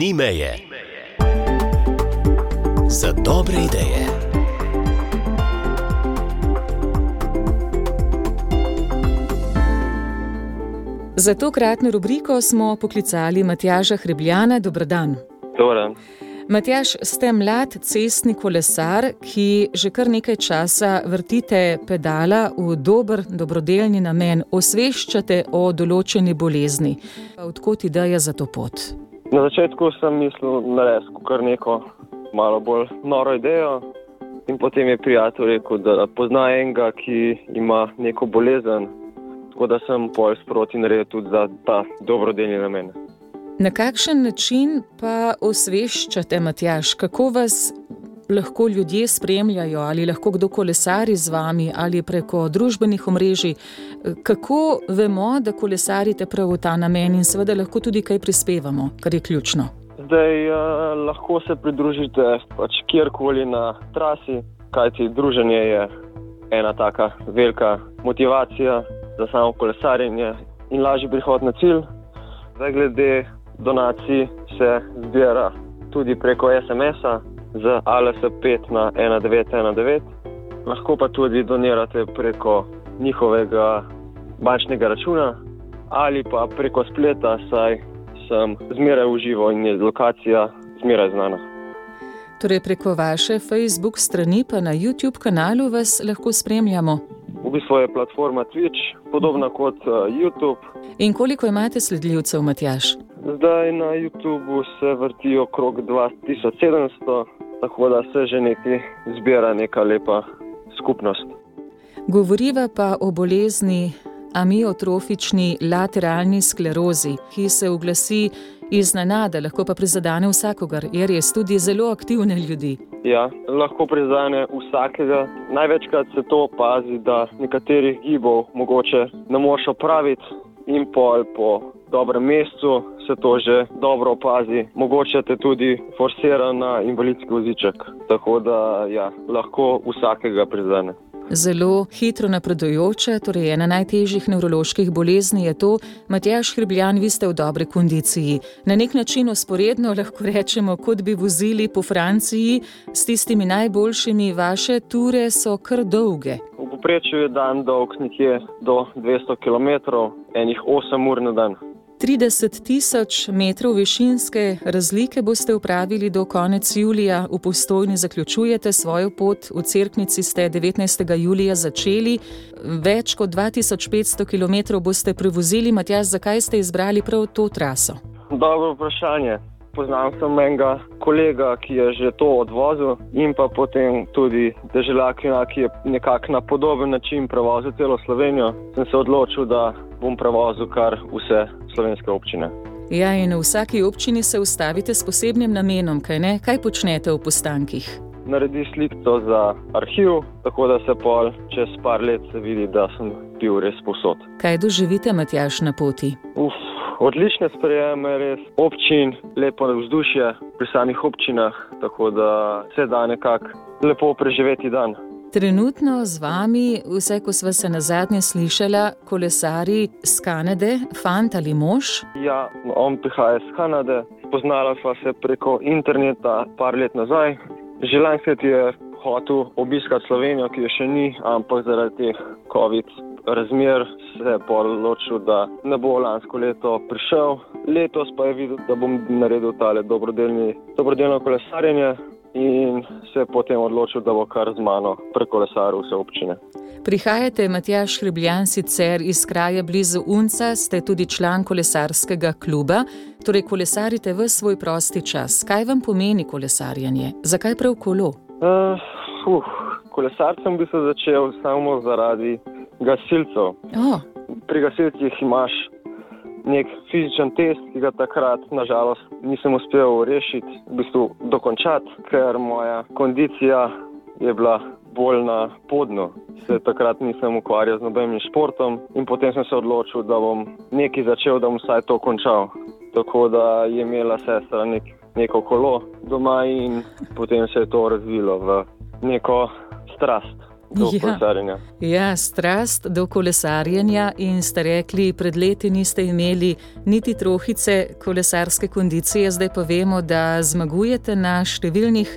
Ni meje za dobre ideje. Za to kratno rubriko smo poklicali Matjaža Hrebljana. Dobrodan. Dobar. Matjaž, ste mlad cestni kolesar, ki že kar nekaj časa vrtite pedala v dober, dobrodelni namen, osveščate o določeni bolezni. Odkot ideja za to pot? Na začetku sem mislil narediti kar neko malo bolj noro idejo. In potem je prijatelj rekel, da pozna enega, ki ima neko bolezen, tako da sem pol sproti naredil tudi za ta dobrodelni namen. Na kakšen način pa osveščate, Matjaž, kako vas lahko ljudje spremljajo, ali lahko kdo kolesari z vami ali preko družbenih omrežij? Kako vemo, da kolesarite prav v ta namen in seveda lahko tudi kaj prispevamo, kar je ključno? Zdaj uh, lahko se pridružite pač kjerkoli na trasi, kajti druženje je ena taka velika motivacija za samo kolesarjenje in lažji prihod na cilj. Zdaj, glede donacij se zbira tudi preko SMS-a z ALS5 na 1919, lahko pa tudi donirate preko njihovega bančnega računa ali pa preko spleta, saj sem zmeraj v živo in je lokacija zmeraj znana. Torej, preko vaše Facebook strani, pa na YouTube kanalu vas lahko spremljamo. V bistvu je platforma Twitch podobna kot uh, YouTube. In koliko imate sledljivcev, Matjaž? Zdaj na YouTubu se vrti okrog 2700, tako da se že nekaj zbira, neka lepa skupnost. Govoriva pa o bolezni amiotrofični lateralni sklerozi, ki se oglasi iznenada, lahko pa prizadene vsakogar, je res tudi zelo aktivne ljudi. Ja, lahko prizadene vsakega. Največkrat se to opazi, da nekaterih gibov mogoče ne moš opraviti in pol po dobrem mestu se to že dobro opazi. Mogoče te tudi forsira na invalidski voziček. Tako da ja, lahko vsakega prizadene. Zelo hitro napredujoča, torej ena najtežjih nevroloških bolezni je to, Matjaš Hribljan, vi ste v dobri kondiciji. Na nek način usporedno lahko rečemo, kot bi vozili po Franciji s tistimi najboljšimi, vaše ture so kar dolge. V poprečju je dan dolg nekje do 200 km, enih 8 ur na dan. 30 tisoč metrov višinske razlike boste upravili do konec julija, v postojni zaključujete svojo pot, v Cerknici ste 19. julija začeli, več kot 2500 km boste prevozili. Matjaž, zakaj ste izbrali prav to traso? Dobro vprašanje. Poznam sem enega kolega, ki je že to odvozil, in pa potem tudi državljaka, ki je nekako na podoben način prevozil celo Slovenijo. Sem se odločil, da bom prevozil kar vse slovenske občine. Ja, in v vsaki občini se ustavite s posebnim namenom, kaj ne? Kaj počnete v postankih? Naredi sliko za arhiv, tako da se pol čez par let vidi, da sem bil res posod. Kaj doživite, Matjaš, na poti? Uf, odlične sprejeme, res občin, lepo vzdušje pri samih občinah, tako da se da nekako lepo preživeti dan. Trenutno z vami, vse ko smo se na zadnje slišali, kolesari iz Kanade, fant ali mož? Ja, on prihaja iz Kanade, spoznala sva se preko interneta par let nazaj. Že lansket je hotel obiskati Slovenijo, ki je še ni, ampak zaradi teh COVID razmer se je odločil, da ne bo lansko leto prišel. Letos pa je videl, da bom naredil tale dobrodelno kolesarjenje in se je potem odločil, da bo kar z mano prekolesaril vse občine. Prihajate, Matjaš Hribljan, sicer iz kraja blizu Unca, ste tudi član kolesarskega kluba, torej kolesarite v svoj prosti čas. Kaj vam pomeni kolesarjenje? Zakaj prav kolo? Uh, uh, kolesarcem bi se začel samo zaradi gasilcev. Oh. Pri gasilcih imaš nek fizičen test, ki ga takrat, nažalost, nisem uspel rešiti, v bistvu dokončati, ker moja kondicija je bila bolj na podnu. Se takrat nisem ukvarjal z nobenim športom in potem sem se odločil, da bom nekaj začel, da bom vsaj to končal. Tako da je imela sestra nek, neko kolo doma in potem se je to razvilo v neko strast. Do Ja. kolesarjenja. Ja, strast do kolesarjenja in ste rekli, pred leti niste imeli niti trohice kolesarske kondicije, zdaj pa vemo, da zmagujete na številnih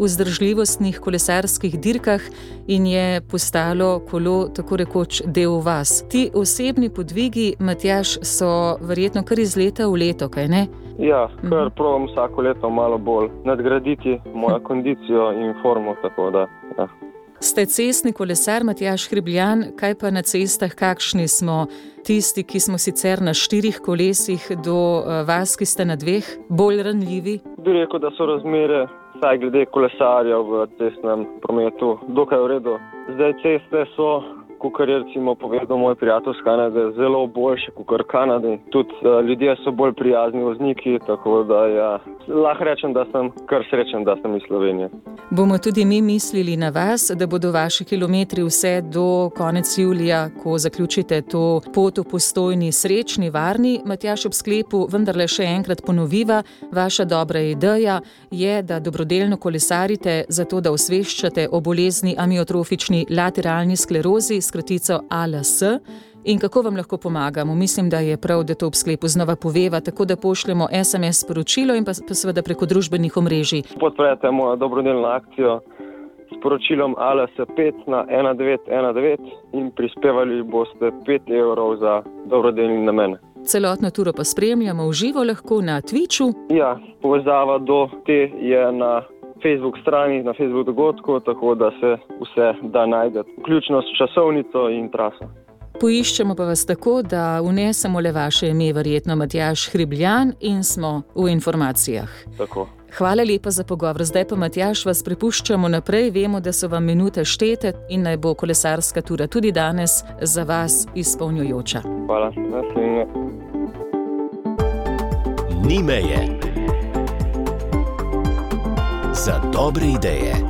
vzdržljivostnih kolesarskih dirkah in je postalo kolo tako rekoč del vas. Ti osebni podvigi, Matjaš, so verjetno kar iz leta v leto, kaj ne? Ja, kar Mhm. provam vsako leto malo bolj nadgraditi mojo kondicijo in formo. Da, ja. Ste cestni kolesar, Matjaš Hribljan, kaj pa na cestah, kakšni smo tisti, ki smo sicer na štirih kolesih, do eh, vas, ki ste na dveh, bolj ranljivi? Bi rekel, da so razmere, vsaj glede kolesarjev v cestnem prometu, dokaj v redu. Zdaj ceste so, kot je recimo povedal moj prijatelj iz Kanade, zelo boljše kot v Kanadi. Tudi uh, ljudje so bolj prijazni vozniki, tako da ja, lahko rečem, da sem kar srečen, da sem iz Slovenije. Bomo tudi mi mislili na vas, da bodo vaši kilometri vse do konec julija, ko zaključite to pot v postojni, srečni, varni. Matjaš ob sklepu vendarle še enkrat ponoviva, vaša dobra ideja je, da dobrodelno kolesarite, zato da osveščate o bolezni amiotrofični lateralni sklerozi, skratico ALS. In kako vam lahko pomagamo? Mislim, da je prav, da to ob sklepu znova poveva, tako da pošljemo SMS sporočilo in pa, pa seveda preko družbenih omrežij. Podprete mojo dobrodelno akcijo s poročilom ALS5 na 1919 in prispevali boste 5 evrov za dobrodelni namen. Celotno turo pa spremljamo v živo lahko na Twitchu. Ja, povezava do te je na Facebook strani, na Facebook dogodku, tako da se vse da najdete, vključno s časovnico in traso. Poiščemo pa vas tako, da unesemo le vaše ime, verjetno Matjaš Hribljan, in smo v informacijah. Tako. Hvala lepa za pogovor. Zdaj pa, Matjaš, vas prepuščamo naprej. Vemo, da so vam minute štete in naj bo kolesarska tura tudi danes za vas izpolnjujoča. Hvala. Naslednje. Ni meje. Za dobre ideje.